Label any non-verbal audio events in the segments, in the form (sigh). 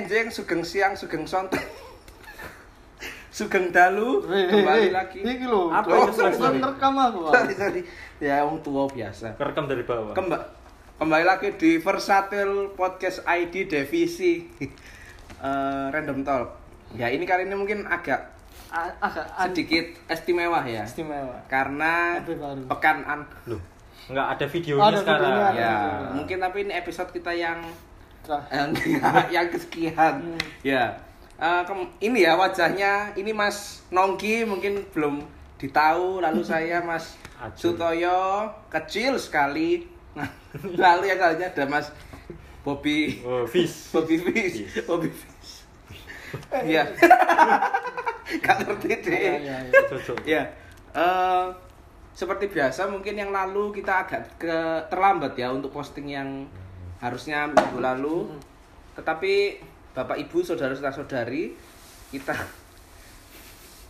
enjing, sugeng siang, sugeng sonten. (laughs) sugeng dalu, kembali lagi. Iki lho, Apa sorry. rekam aku. Sorry, sorry. Ya, wong tua biasa. Kerekam dari bawah. Kemba kembali lagi di Versatil Podcast ID Divisi (laughs) eh, Random Talk. Ya, ini kali ini mungkin agak Agak sedikit istimewa ya. istimewa. Karena pekan an Loh. Enggak ada videonya Oh, ada sekarang. videonya, ada. ya, Alhamdulillah. mungkin tapi ini episode kita yang. (laughs) yang, yang kesekian Hmm. ya kem- ini ya wajahnya ini Mas Nongki mungkin belum ditahu lalu saya Mas. (laughs) Sutoyo kecil sekali Nah, (laughs) lalu yang lainnya ada Mas Bobby Oh, fish. Bobby Fish Fish. Bobby Fish iya gak ngerti Ya, deh ya, ya. Cocok. ya eh, seperti biasa mungkin yang lalu kita agak ke terlambat ya untuk posting yang harusnya minggu lalu tetapi bapak ibu saudara saudari kita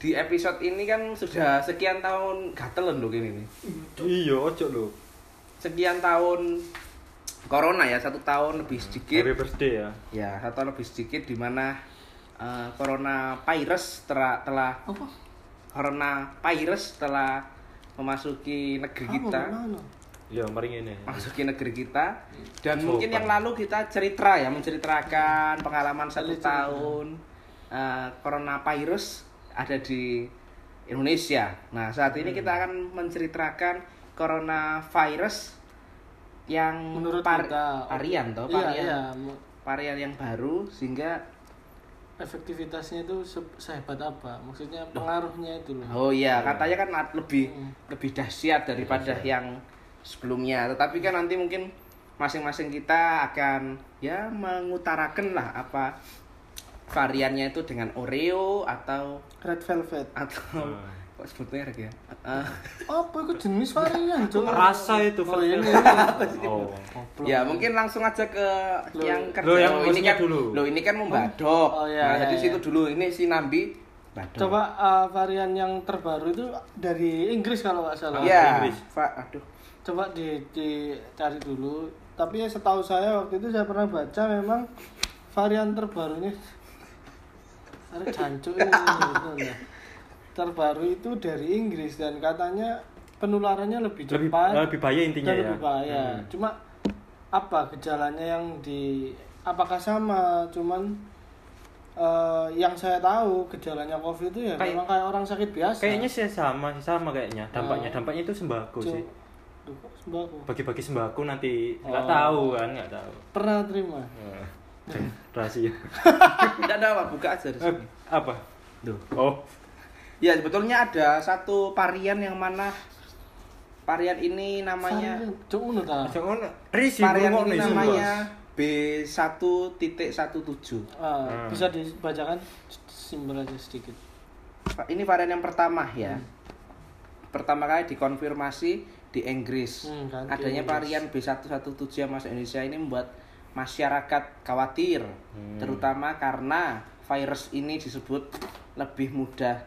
di episode ini kan sudah sekian tahun gatel loh gini nih Iya, ojo lo. sekian tahun corona ya satu tahun lebih sedikit Happy birthday ya. ya satu tahun lebih sedikit di mana eh, corona virus telah telah Apa? corona virus telah memasuki negeri Apa, kita mana? Ya, mari ini. masuki negeri kita dan Sopan. mungkin yang lalu kita cerita ya menceritakan pengalaman satu Cerita. tahun eh, corona virus ada di Indonesia. Nah saat ini kita akan menceritakan corona virus yang Menurut par- kita varian toh Iya, varian iya. mu- varian yang baru sehingga Efektivitasnya itu se- sehebat apa? Maksudnya pengaruhnya itu loh. Oh iya, katanya kan lebih Hmm. lebih dahsyat daripada yang sebelumnya. Tetapi kan nanti mungkin masing-masing kita akan ya mengutarakan lah apa variannya itu dengan Oreo atau Red velvet. atau Hmm. kok sebutnya merek ya? Eh, Apa itu jenis varian, Cuk? Rasa itu Oh, ini. Oh. Goblok. ya mungkin langsung aja ke Loh. yang kerja. Loh, yang Oh, ini kan dulu. Loh, ini kan membadok. Oh, iya, nah, iya, jadi iya. situ dulu. Ini si Nambi badok. Coba uh, varian yang terbaru itu dari Inggris kalau nggak salah. Ya, Inggris. Pak, aduh. Coba di dicari dulu. Tapi setahu saya waktu itu saya pernah baca memang varian terbarunya ada jancuk ini (laughs) ya. Terbaru itu dari Inggris dan katanya penularannya lebih Lebih cepat. lebih bahaya intinya ya. lebih bahaya. Hmm. Cuma apa gejalanya yang di apakah sama? Cuman eh, yang saya tahu gejalanya COVID itu ya Kayak- memang kayak orang sakit biasa. Kayaknya sih sama, sama kayaknya. Dampaknya, Oh. dampaknya itu sembako sih. Duh, sembako. Bagi-bagi sembako nanti nggak Oh. tahu kan, nggak tahu. Pernah terima? Eh, Rahasia. (laughs) Tidak ada apa, buka aja di Eh, sini. apa? Duh. Oh, Ya sebetulnya ada satu varian yang mana varian ini namanya Varian. Cuk varian ini namanya Bos. B1.17. Ah, Hmm. bisa dibacakan simbol aja sedikit. Ini varian yang pertama ya. Pertama kali dikonfirmasi di Inggris. Hmm, kan, Adanya varian B117 yang masuk Indonesia ini membuat masyarakat khawatir, Hmm. terutama karena virus ini disebut lebih mudah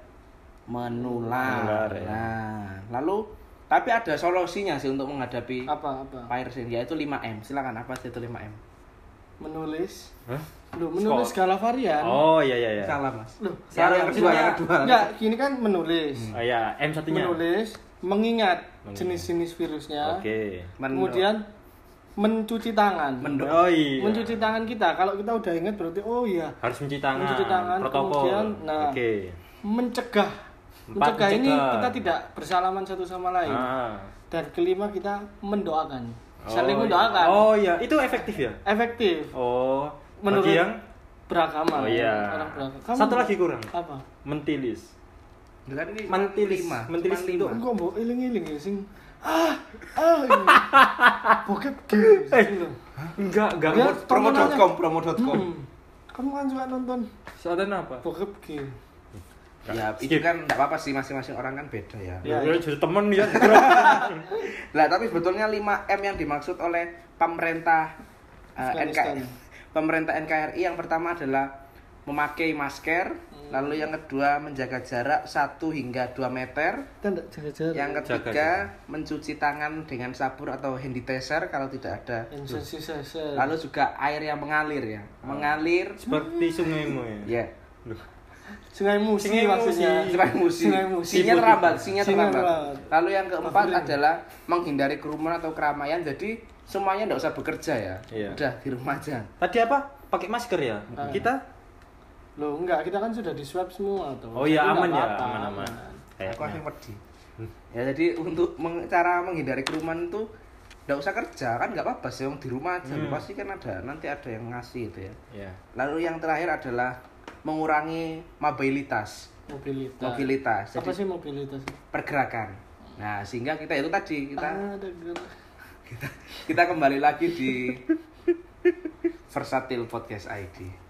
menular. Menular, ya. Nah, lalu tapi ada solusinya sih untuk menghadapi Apa apa? virus ini yaitu 5M. Silakan apa sih itu 5M? menulis Hah? Loh, menulis Skor. segala varian. Oh iya iya iya. Salah, Mas. Loh, Yang, yang kedua, yang kedua. Enggak, gini kan menulis. Oh iya, M satunya. Menulis, mengingat jenis-jenis virusnya. Oke. Men- Kemudian mencuci tangan. Mendo- Oh iya. Mencuci tangan kita. Kalau kita udah ingat berarti oh iya, harus mencuci tangan. Mencuci tangan, Protokol. kemudian, nah, Oke. mencegah. Empat, Mencegah ini mencegah. kita tidak bersalaman satu sama lain. Ah. Dan kelima kita mendoakan. Saling Oh, mendoakan. Oh iya, itu efektif ya? Efektif. Oh, Menurut bagi yang beragama. Oh iya. Orang beragama. Kamu Satu lagi kurang. Apa? mentilis. Kan ini Mentilis. lima. Mentilis lima. Enggak mau iling-iling ya sing ah ah. Bokep gitu. lho. Enggak, enggak. Ya, Promo.com, promo.com. Hmm. Kamu kan suka nonton Saatnya apa? bokep gitu. Ya, itu kan enggak apa-apa sih masing-masing orang kan beda ya. Ya, Ya, jadi temen ya. (laughs) Lah, tapi sebetulnya 5M yang dimaksud oleh pemerintah eh, Afghanistan. NKRI. Pemerintah NKRI yang pertama adalah memakai masker, lalu yang kedua menjaga jarak 1 hingga 2 meter, jaga-jaga. yang Jaga ketiga mencuci tangan dengan sabun atau hand sanitizer kalau tidak ada. Lalu juga air yang mengalir ya. Mengalir Seperti sungaimu ya. ya. Loh. Sungai Musi Sungai maksudnya. Musi. Sungai Musi. Sungai Musi. Sinyal terlambat, sinyal Sinyal terlambat. Lalu yang keempat adalah menghindari kerumunan atau keramaian. Jadi semuanya tidak usah bekerja ya. Iya. Udah di rumah aja. Tadi apa? Pakai masker ya? Ah. Kita? Loh, enggak, kita kan sudah di swab semua tuh. Oh iya aman ya, apa-apa, aman aman. Aku yang wedi. Ya jadi untuk meng- cara menghindari kerumunan itu tidak usah kerja kan nggak apa-apa sih yang di rumah aja Hmm. pasti kan ada nanti ada yang ngasih itu ya Ya. lalu yang terakhir adalah mengurangi mobilitas Mobilitas. mobilitas Apa jadi sih mobilitas? pergerakan nah sehingga kita itu tadi kita Ah, (laughs) kita kita kembali lagi di Versatil Podcast ID.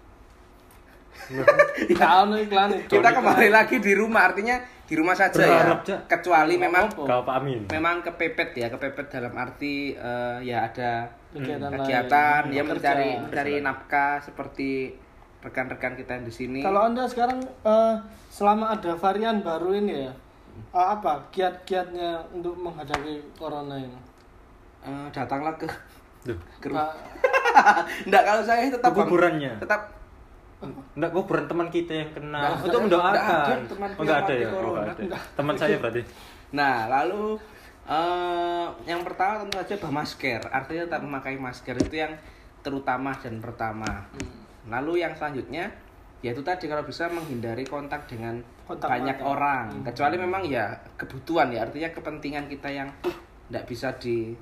Tahu (laughs) iklan itu. Kita kembali lagi di rumah, artinya di rumah saja Berharap, ya. Kecuali memang. Kau Pak Amin. memang kepepet ya, kepepet dalam arti eh, ya ada Kegiatan kegiatan ya Kerja. mencari mencari nafkah seperti rekan-rekan kita yang di sini. Kalau anda sekarang eh, selama ada varian baru ini ya, eh, apa kiat-kiatnya untuk menghadapi corona ini? Eh, datanglah ke Duh. ke rumah. (laughs) Kalau saya tetap kuburannya. tetap Enggak, kuburan teman kita yang kena Nggak, untuk mendoakan. temanku Oh, enggak ada ya? Oh, corona. nggak ada. Teman saya berarti. Nah, lalu eh yang pertama tentu saja bah masker. Artinya tetap memakai masker itu yang terutama dan pertama. Hmm. Lalu yang selanjutnya yaitu tadi kalau bisa menghindari kontak dengan Kontak banyak mata. orang. Hmm. Kecuali memang ya kebutuhan ya, artinya kepentingan kita yang tidak bisa di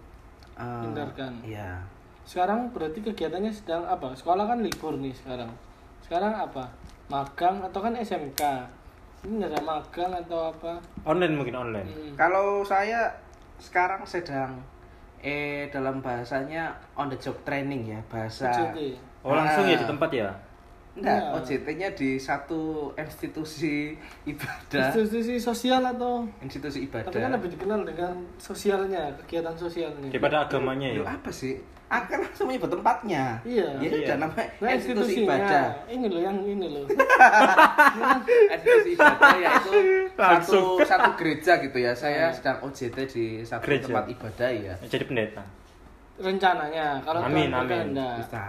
eh, Hindarkan. Iya. sekarang berarti kegiatannya sedang apa? Sekolah kan libur nih sekarang. Sekarang apa? Magang atau kan SMK? Ini nggak ada magang atau apa? Online mungkin online. Hmm. Kalau saya sekarang sedang eh dalam bahasanya on the job training ya, bahasa. Oh, langsung ya Ah. di tempat ya? Enggak, Iya. OJT-nya di satu institusi ibadah. Institusi sosial atau Institusi ibadah. tapi kan lebih dikenal dengan sosialnya, kegiatan sosialnya. Daripada agamanya Loh, ya. apa sih? Akan langsung menyebut tempatnya. Iya. Ya Iya. namanya Nah, institusi ibadah. Ini loh yang ini loh. (laughs) institusi ibadah yaitu Langsung. satu (laughs) satu gereja gitu ya. Saya Hmm. sedang OJT di satu Gereja. tempat ibadah ya. Jadi pendeta. Rencananya kalau Amin, amin. berkehendak. Bisa.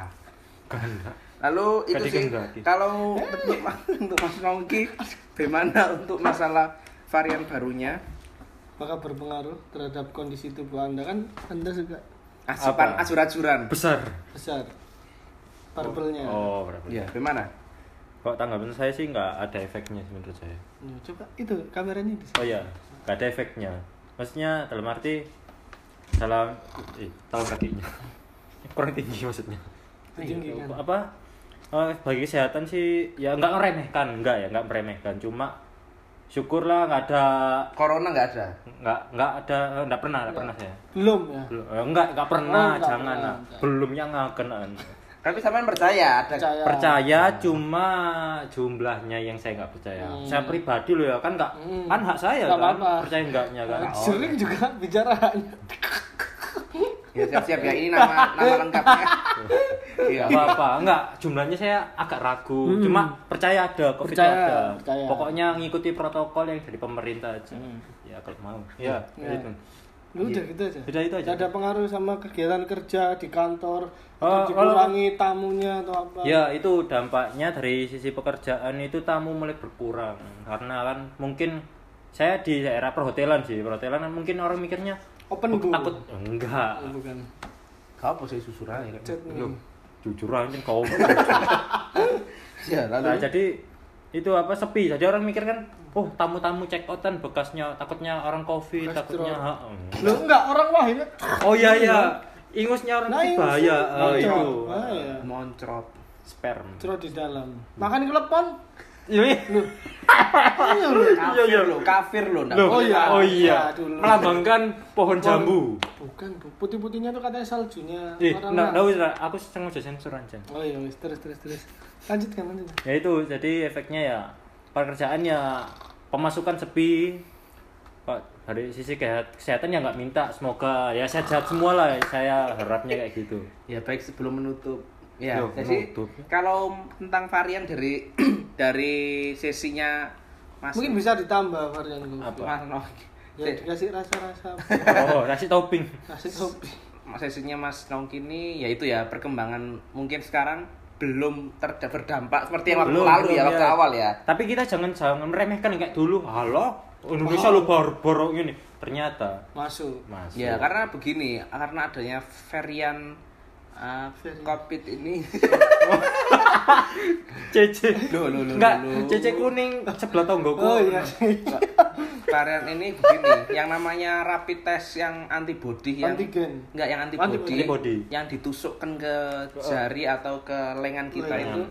Kehendak. Lalu itu Gak sih kalau untuk Mas- (laughs) untuk Mas Nongki bagaimana untuk masalah varian barunya? Apakah berpengaruh terhadap kondisi tubuh Anda kan Anda juga Asupan asur-asuran. Besar. besar. Barbelnya. Oh, berapa? Ya, bagaimana? Kok tanggapan saya sih nggak ada efeknya sih menurut saya. Ya, coba itu kameranya di Oh iya, nggak ada efeknya. Maksudnya dalam arti salam, eh, talam kakinya (laughs) kurang tinggi maksudnya. Tinggi kan. Apa? Eh, bagi kesehatan sih ya nggak ngeremehkan, nggak ya nggak meremehkan. Cuma syukurlah nggak ada Corona nggak ada. nggak nggak ada nggak pernah nggak pernah saya. Belum ya. Belum, eh, nggak nggak pernah, Oh, jangan pernah, lah. nggak. Belum yang ngakenan. Tapi sampean percaya ada Percaya. percaya cuma jumlahnya yang saya nggak percaya Hmm. saya pribadi loh ya kan nggak Hmm. kan hak saya Nggak kan apa-apa. percaya enggaknya kan Nah, Sering juga bicara. Ya siap-siap ya ini nama nama lengkapnya. (laughs) Iya. apa apa enggak jumlahnya saya agak ragu Hmm. cuma percaya ada covid Percaya, ada percaya. pokoknya ngikuti protokol yang dari pemerintah aja Hmm. ya kalau mau ya Ya. gitu Lu udah gitu aja. Udah itu aja. Nggak ada pengaruh sama kegiatan kerja di kantor Oh, atau dikurangi tamunya atau apa. Ya itu dampaknya dari sisi pekerjaan itu tamu mulai berkurang karena kan mungkin saya di daerah perhotelan sih perhotelan kan mungkin orang mikirnya Open "Oh, go. takut enggak Oh, bukan. Kau apa sih susur aja kan? Jujur aja kau (laughs) Ya, nah, lalu jadi itu apa sepi jadi orang mikir kan oh tamu-tamu check outan bekasnya takutnya orang covid Bekas takutnya Lu enggak orang wah ini. oh iya iya ingusnya orang Nah, bahaya itu oh, itu bocor. Bahaya. moncrot. sperm Cerot di dalam. Makan kelepon. Iya iya. Iya lo, kafir lo. nggak Loh, Oh iya. oh iya Ya, dulu. melambangkan pohon jambu Bukan, Bu. Putih-putihnya tuh katanya saljunya. Eh, orang nggak lah. tahu aku sengaja sensor aja. Oh iya, wis terus terus terus. Lanjutkan lanjutkan. Ya itu, jadi efeknya ya pekerjaan ya pemasukan sepi. Pak dari sisi kesehatan ya nggak minta, semoga ya sehat-sehat semua lah. Saya harapnya kayak gitu. Ya baik sebelum menutup. Ya, Yo, jadi menutup. kalau tentang varian dari (clears throat) (clears throat) dari sesinya Mas Mungkin bisa ditambah varian. Apa? Mas Nok. Ya dikasih rasa-rasa. Oh, kasih topping. Kasih topi. sesinya Mas Nongki ini yaitu ya perkembangan mungkin sekarang belum ter berdampak seperti yang waktu Belum, lalu belum, ya waktu ya. awal ya. Tapi kita jangan jangan meremehkan kayak dulu. Halo, Indonesia lu barbar gini. Ternyata Masuk. Mas. Ya karena begini, karena adanya varian Varian. COVID ini (laughs) Cece. Loh, loh, loh, Enggak, cece kuning sebelah tonggoku. Oh iya (laughs) varian ini begini, yang namanya rapid test yang antibody yang Antigen. enggak yang antibody, Antibody. yang ditusukkan ke jari atau ke lengan kita Lengan. itu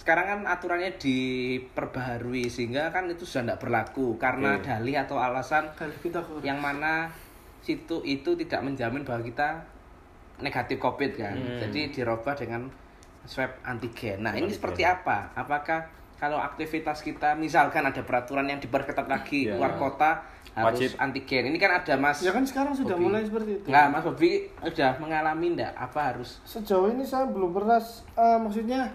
sekarang kan aturannya diperbaharui sehingga kan itu sudah tidak berlaku karena Oke. dalih atau alasan Kali kita yang mana situ itu tidak menjamin bahwa kita negatif covid kan Hmm. jadi dirubah dengan swab antigen nah ini Antigen. seperti apa apakah kalau aktivitas kita misalkan ada peraturan yang diperketat lagi Ya. luar kota harus Wajib. antigen ini kan ada mas Ya kan sekarang sudah Bobi. mulai seperti itu. nggak mas Bobi udah mengalami ndak apa harus Sejauh ini saya belum pernah eh, maksudnya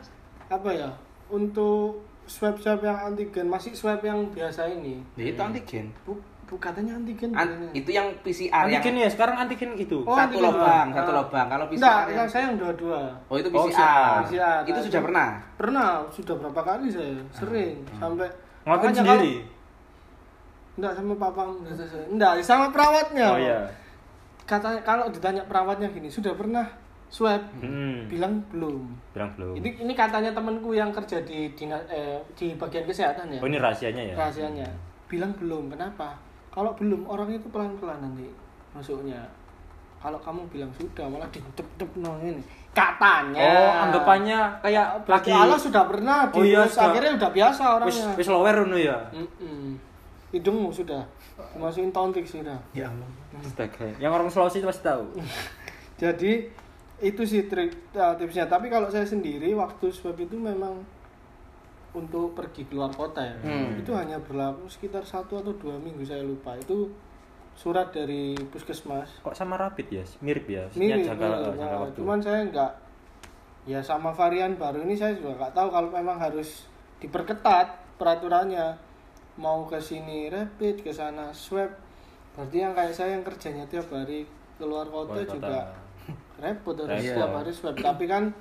apa ya? Untuk swab-swab yang antigen masih swab yang biasa ini. ya, itu antigen Bu, bu katanya antigen. An- itu yang PCR yang Antigen ya, sekarang antigen itu. Oh, satu antigen. lubang Ah. satu lubang kalau PCR Enggak, yang- yang saya yang dua-dua. oh itu Oh, PCR, PCR. itu Nah, sudah pernah Pernah, sudah berapa kali saya sering sampai Ngelakuin makanya sendiri. Kalau, enggak sama papa enggak sama perawatnya. Oh iya. Katanya kalau ditanya perawatnya gini, sudah pernah swab? Hmm. Bilang belum. Bilang belum. Ini ini katanya temanku yang kerja di dinas eh, di bagian kesehatan ya. Oh ini rahasianya ya. Rahasianya. Bilang belum. Kenapa? Kalau belum orang itu pelan-pelan nanti masuknya. Kalau kamu bilang sudah malah dicep-cep nong ini. Katanya. Oh, anggapannya kayak lagi Kalau sudah pernah, Oh iya, sudah. akhirnya udah biasa orangnya. wis lower ngono ya. Mm-mm. Hidungmu sudah dimasukin tontik sudah. ya Allah Astaga. Yang orang Sulawesi pasti tahu. (laughs) Jadi itu sih trik uh, tipsnya. Tapi kalau saya sendiri waktu swab itu memang untuk pergi keluar kota ya. Hmm. Itu hanya berlaku sekitar satu atau dua minggu saya lupa. Itu surat dari puskesmas. Kok sama rapid ya? Mirip ya. Mirip, jangka, mirip, jangka nah, waktu. cuman saya nggak ya sama varian baru ini saya juga nggak tahu kalau memang harus diperketat peraturannya mau ke sini rapid ke sana swab berarti yang kayak saya yang kerjanya tiap hari keluar kota kota. juga (laughs) repot harus Repot. setiap hari swab tapi kan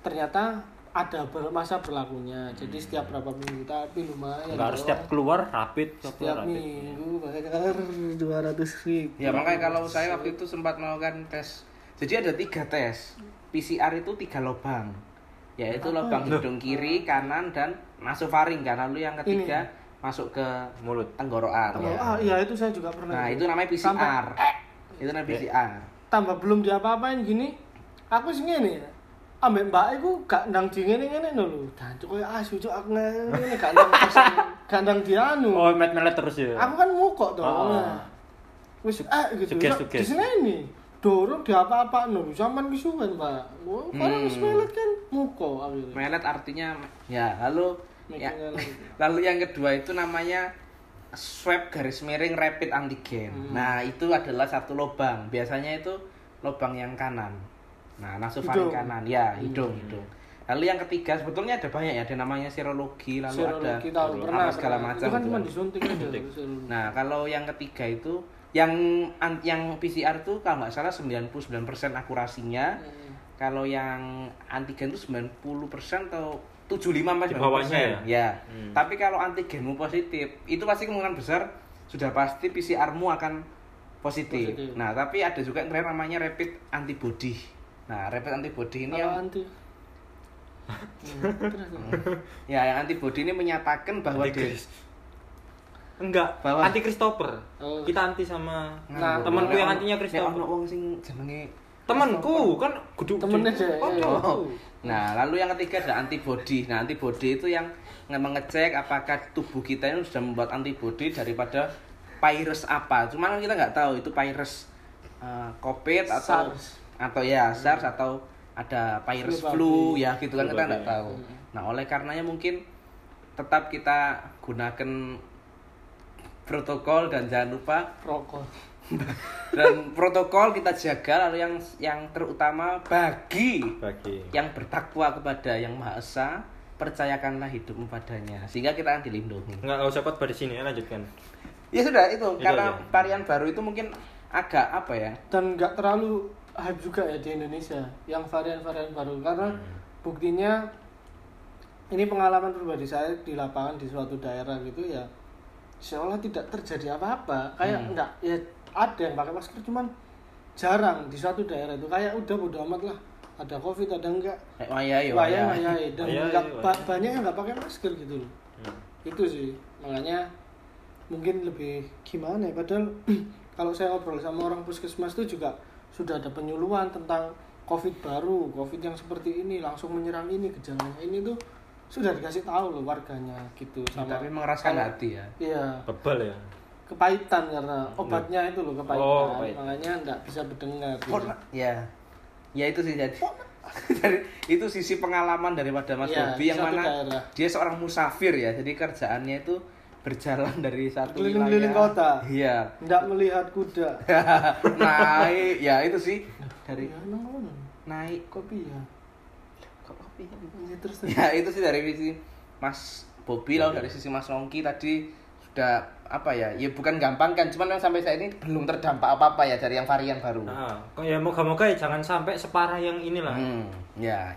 ternyata ada ber- masa berlakunya jadi setiap berapa minggu tapi lumayan Enggak harus setiap keluar rapid, setiap setiap rapid. minggu bayar dua ratus ribu Ya makanya kalau saya waktu itu sempat melakukan tes. Jadi ada tiga tes. PCR itu tiga lubang. Yaitu Apa lubang hidung kiri, kanan dan nasofaring kan. Lalu yang ketiga masuk ke Mulut. tenggorokan. Oh, ah, iya itu saya juga pernah Nah, itu namanya PCR. Sampai- Itu namanya PCR. tambah belum diapa-apain gini aku sih ngene ambek mbak iku gak ndang di ngene-ngene no lho dancuk koyo asu cuk aku ngene gak ndang gak ndang dianu Oh, met-melet terus ya. aku kan mukok to Ah. nah. wis ah gitu Suges, Di sini ini dorong diapa-apa no sampean wis suwen mbak oh orang wis Hmm. melet kan muko akhirnya Melet artinya ya, lalu ya, (laughs) lalu yang kedua itu namanya swab garis miring rapid antigen. Hmm. Nah, itu adalah satu lubang. Biasanya itu lubang yang kanan. Nah, nasofaring Hidung. kanan. Ya, Hmm. hidung, hidung. Lalu yang ketiga sebetulnya ada banyak ya, ada namanya serologi, lalu Serologi ada tahu pernah segala pernah. macam. itu kan gitu cuma kan. disuntik aja. Nah, kalau yang ketiga itu yang an- yang PCR tuh kalau nggak salah 99% akurasinya. Hmm. Kalau yang antigen itu 90% atau 75 sampai Di bawahnya 90%. Ya. Hmm. Tapi kalau antigenmu positif, itu pasti kemungkinan besar sudah pasti PCR-mu akan positif. Positif. Nah, tapi ada juga yang terakhir namanya rapid antibody. Nah, rapid antibody ini Kalau yang anti (laughs) Hmm, ya yang antibody ini menyatakan bahwa Anti dia Enggak, Bahwa- anti Christopher. Oh. Kita anti sama Nah, temanku yang antinya Nek Christopher. ono wong sing jenenge Temanku kan kudu Temennya Oh, iya. tahu. Nah, lalu yang ketiga ada antibody. Nah, antibody itu yang nge- mengecek apakah tubuh kita ini sudah membuat antibody daripada virus apa. Cuman kan kita nggak tahu itu virus uh, COVID atau SARS. Atau ya SARS atau ada virus Flu flu ya gitu kan Flu kita nggak tahu. Nah, oleh karenanya mungkin tetap kita gunakan protokol dan jangan lupa rokok (laughs) dan protokol kita jaga lalu yang yang terutama bagi Bagi. yang bertakwa kepada yang maha esa percayakanlah hidupmu padanya sehingga kita akan dilindungi Enggak enggak usah khotbah di sini ya, lanjutkan. ya sudah itu Itu karena aja. varian baru itu mungkin agak apa ya dan nggak terlalu hype juga ya di Indonesia yang varian-varian baru karena Hmm. buktinya ini pengalaman pribadi saya di lapangan di suatu daerah gitu ya seolah tidak terjadi apa-apa kayak Hmm. enggak ya ada yang pakai masker cuman jarang di suatu daerah itu kayak udah bodo amat lah ada covid ada enggak wayai wayai wayai dan Wayai, enggak wayai. ba- banyak yang nggak pakai masker gitu loh Hmm. itu sih makanya mungkin lebih gimana ya padahal (clears throat) kalau saya ngobrol sama orang puskesmas itu juga sudah ada penyuluhan tentang covid baru covid yang seperti ini langsung menyerang ini gejalanya ini tuh sudah dikasih tahu loh warganya gitu sama tapi mengeraskan kalau- hati ya. iya. Bebal ya. kepahitan karena obatnya itu loh kepahitan. Oh, makanya nggak bisa mendengar gitu. Ya. Ya itu sih jadi (laughs) dari itu sisi pengalaman daripada Mas Bobi di yang mana daerah. dia seorang musafir ya jadi kerjaannya itu berjalan dari satu Keliling-keliling wilayah. kota. iya nggak melihat kuda (laughs) naik ya itu sih dari ya ngono. naik kopi ya kok kopi Ya, terus ya itu sih dari sisi Mas Bobi lalu dari sisi Mas Nongki tadi sudah apa ya ya bukan gampang kan cuman yang sampai saat ini belum terdampak apa apa ya dari yang varian baru Nah, kok ya moga-moga ya jangan sampai separah yang inilah. Hmm, ya.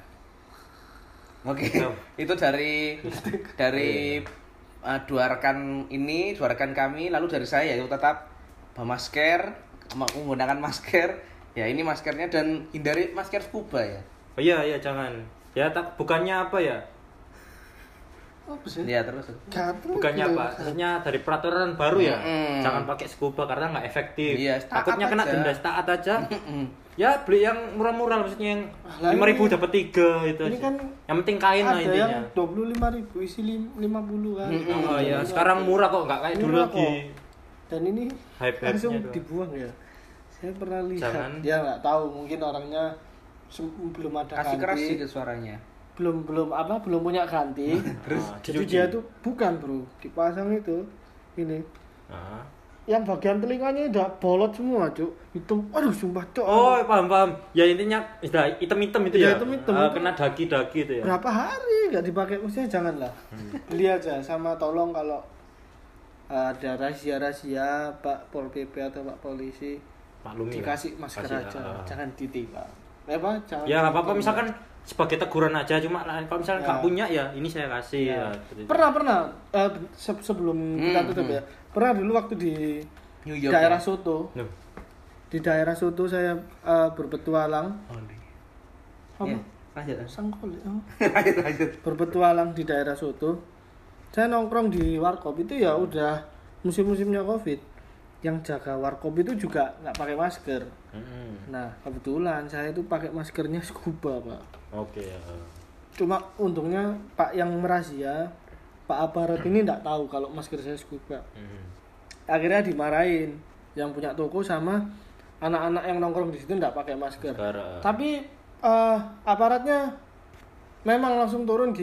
Oke, Ya. (laughs) itu dari dari uh, dua rekan ini, dua rekan kami, lalu dari saya yaitu tetap bermasker, menggunakan masker. Ya ini maskernya dan hindari masker scuba ya. Oh iya iya jangan. Ya tak bukannya apa ya? Apa sih Ya terus. Gatel Bukannya gitu. apa? Maksudnya dari peraturan baru ya. Mm-mm. Jangan pakai scuba karena nggak efektif. Iya, Takutnya kena denda taat aja. Ya beli yang murah-murah maksudnya yang Lah, lima ribu dapat tiga itu ini aja. kan yang penting kain lah intinya. yang dua puluh lima ribu isi lima puluh kan Mm-mm. Oh ya, sekarang murah kok nggak kayak dulu lagi. dan ini Hype-hype-nya langsung dibuang ya saya pernah lihat Jangan. dia nggak tahu mungkin orangnya belum ada Kasih keras sih ke suaranya. Belum belum apa belum punya ganti (laughs) Terus jadi dia tuh bukan bro dipasang itu ini Ah. yang bagian telinganya udah bolot semua cuk hitam aduh sumpah cuk Oh, paham paham. Ya intinya istilah item-item itu Iya, ya. item-item Ah, itu. kena daki-daki itu ya. berapa hari nggak dipakai maksudnya janganlah Hmm. beli aja sama tolong kalau ada rahasia-rahasia Pak Pol PP atau Pak Polisi Maklumi lah. dikasih masker Kasih, aja ah. jangan ditilang Eh, apa jangan Ya apa-apa ditilang. misalkan sebagai teguran aja cuma lah, kalau misalnya nggak Ya. punya ya ini saya kasih Ya. ya. Gitu. pernah pernah eh, se- sebelum kita Hmm, tutup hmm. ya pernah dulu waktu di New York. daerah ya? Soto Loh, di daerah Soto saya eh, berpetualang Oh, di- apa Ya, lanjut. (laughs) sangkol ya. lanjut lanjut. berpetualang di daerah Soto saya nongkrong di warkop itu ya udah musim-musimnya covid yang jaga warkop itu juga nggak pakai masker mm-mm. nah kebetulan saya itu pakai maskernya scuba pak Oke ya. cuma untungnya pak yang merazia pak aparat ini nggak tahu kalau masker saya scuba Mm. akhirnya dimarahin yang punya toko sama anak-anak yang nongkrong di situ nggak pakai masker Sekarang. tapi eh, aparatnya memang langsung turun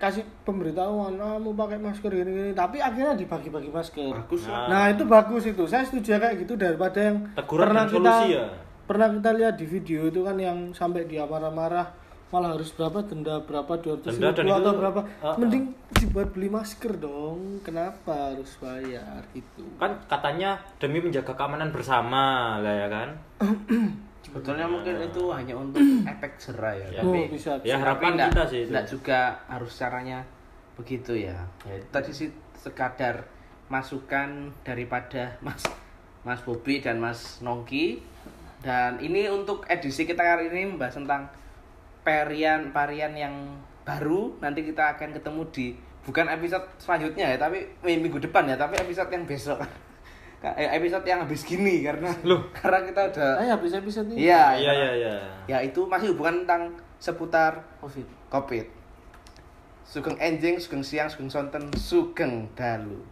dikasih pemberitahuan ah, mau pakai masker gini gini tapi akhirnya dibagi-bagi masker Bagus. Nah. nah itu bagus itu saya setuju kayak gitu daripada yang Teguran pernah kita ya. pernah kita lihat di video itu kan yang sampai dia marah-marah malah harus berapa denda berapa 200 Denda dan ribu itu- atau berapa Ah, ah. mending dibuat beli masker dong kenapa harus bayar gitu kan katanya demi menjaga keamanan bersama lah ya kan (clears throat) Sebetulnya mungkin itu hanya untuk (clears throat) efek jerah ya. Ya. oh Tapi bisa ya harapan nggak- kita sih itu nggak juga harus caranya begitu ya. ya itu tadi sih sekadar masukan daripada Mas Mas Bobi dan Mas Nongki. Dan ini untuk edisi kita kali ini membahas tentang varian varian yang baru. Nanti kita akan ketemu di bukan episode selanjutnya ya, tapi minggu depan ya, tapi episode yang besok. (laughs) Eh, episode yang habis gini karena (laughs) Loh. (laughs) karena kita udah Ayo habis episode ini Iya, iya iya iya Ya itu masih hubungan tentang seputar covid Covid. Sugeng enjing, sugeng siang, sugeng sonten, sugeng dalu.